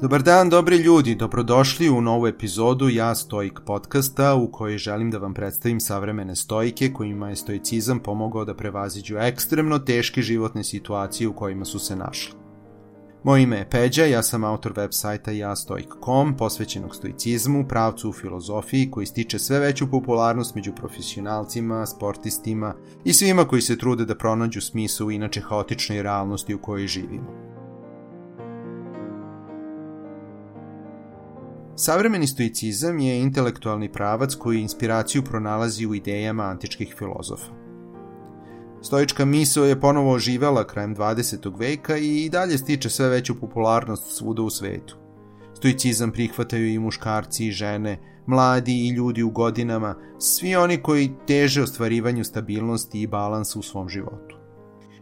Dobar dan, dobri ljudi, dobrodošli u novu epizodu Ja Stoik podcasta u kojoj želim da vam predstavim savremene stojike kojima je stoicizam pomogao da prevaziđu ekstremno teške životne situacije u kojima su se našli. Moje ime je Peđa, ja sam autor web sajta jastoik.com, posvećenog stoicizmu, pravcu u filozofiji koji stiče sve veću popularnost među profesionalcima, sportistima i svima koji se trude da pronađu smisao u inače haotičnoj realnosti u kojoj živimo. Savremeni stoicizam je intelektualni pravac koji inspiraciju pronalazi u idejama antičkih filozofa. Stoička misao je ponovo oživela krajem 20. veka i dalje stiče sve veću popularnost svuda u svetu. Stoicizam prihvataju i muškarci i žene, mladi i ljudi u godinama, svi oni koji teže ostvarivanju stabilnosti i balansa u svom životu.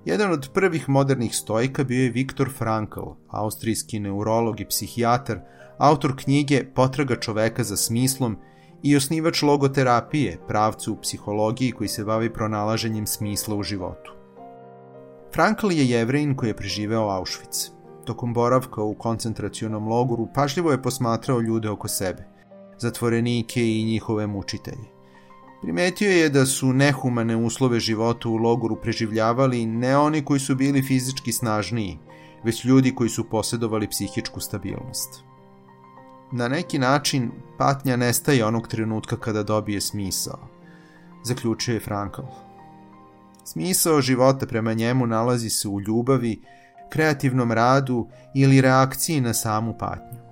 Jedan od prvih modernih stojka bio je Viktor Frankl, austrijski neurolog i psihijatar, autor knjige Potraga čoveka za smislom i osnivač logoterapije, pravcu u psihologiji koji se bavi pronalaženjem smisla u životu. Frankl je jevrejin koji je preživeo Auschwitz. Tokom boravka u koncentracionom logoru pažljivo je posmatrao ljude oko sebe, zatvorenike i njihove mučitelje. Primetio je da su nehumane uslove života u logoru preživljavali ne oni koji su bili fizički snažniji, već ljudi koji su posjedovali psihičku stabilnost. Na neki način patnja nestaje onog trenutka kada dobije smisao, zaključuje Frankl. Smisao života prema njemu nalazi se u ljubavi, kreativnom radu ili reakciji na samu patnju.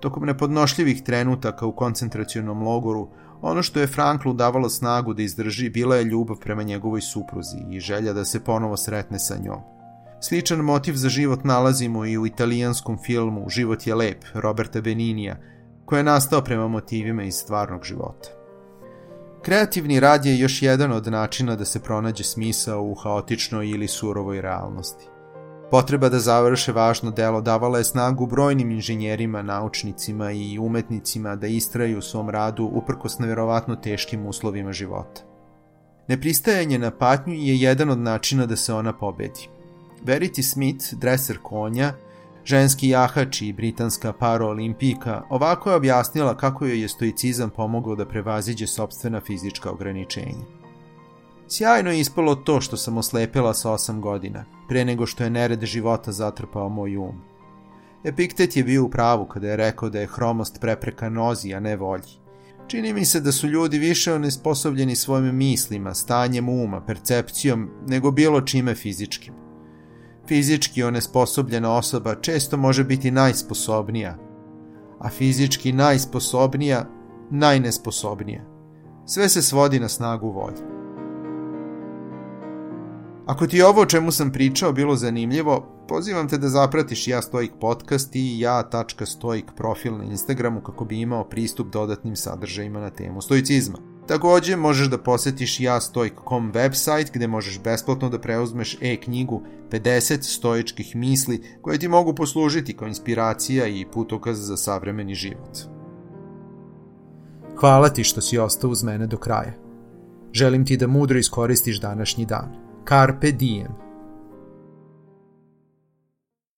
Tokom nepodnošljivih trenutaka u koncentracionom logoru, ono što je Franklu davalo snagu da izdrži bila je ljubav prema njegovoj supruzi i želja da se ponovo sretne sa njom. Sličan motiv za život nalazimo i u italijanskom filmu Život je lep Roberta Beninija, koji je nastao prema motivima iz stvarnog života. Kreativni rad je još jedan od načina da se pronađe smisao u haotičnoj ili surovoj realnosti. Potreba da završe važno delo davala je snagu brojnim inženjerima, naučnicima i umetnicima da istraju u svom radu uprkos neverovatno teškim uslovima života. Nepristajanje na patnju je jedan od načina da se ona pobedi. Verity Smith, dreser konja, ženski jahač i britanska paraolimpijka, ovako je objasnila kako joj je stoicizam pomogao da prevaziđe sobstvena fizička ograničenja. Sjajno je ispalo to što sam oslepila sa osam godina, pre nego što je nered života zatrpao moj um. Epiktet je bio u pravu kada je rekao da je hromost prepreka nozi, a ne volji. Čini mi se da su ljudi više onesposobljeni svojim mislima, stanjem uma, percepcijom, nego bilo čime fizičkim. Fizički onesposobljena osoba često može biti najsposobnija, a fizički najsposobnija najnesposobnija. Sve se svodi na snagu volje. Ako ti je ovo o čemu sam pričao bilo zanimljivo, pozivam te da zapratiš Ja Stoik podcast i ja.stoik profil na Instagramu kako bi imao pristup dodatnim sadržajima na temu stoicizma. Takođe, možeš da posetiš jastoik.com website gde možeš besplatno da preuzmeš e-knjigu 50 stoičkih misli koje ti mogu poslužiti kao inspiracija i putokaz za savremeni život. Hvala ti što si ostao uz mene do kraja. Želim ti da mudro iskoristiš današnji dan. Carpe diem.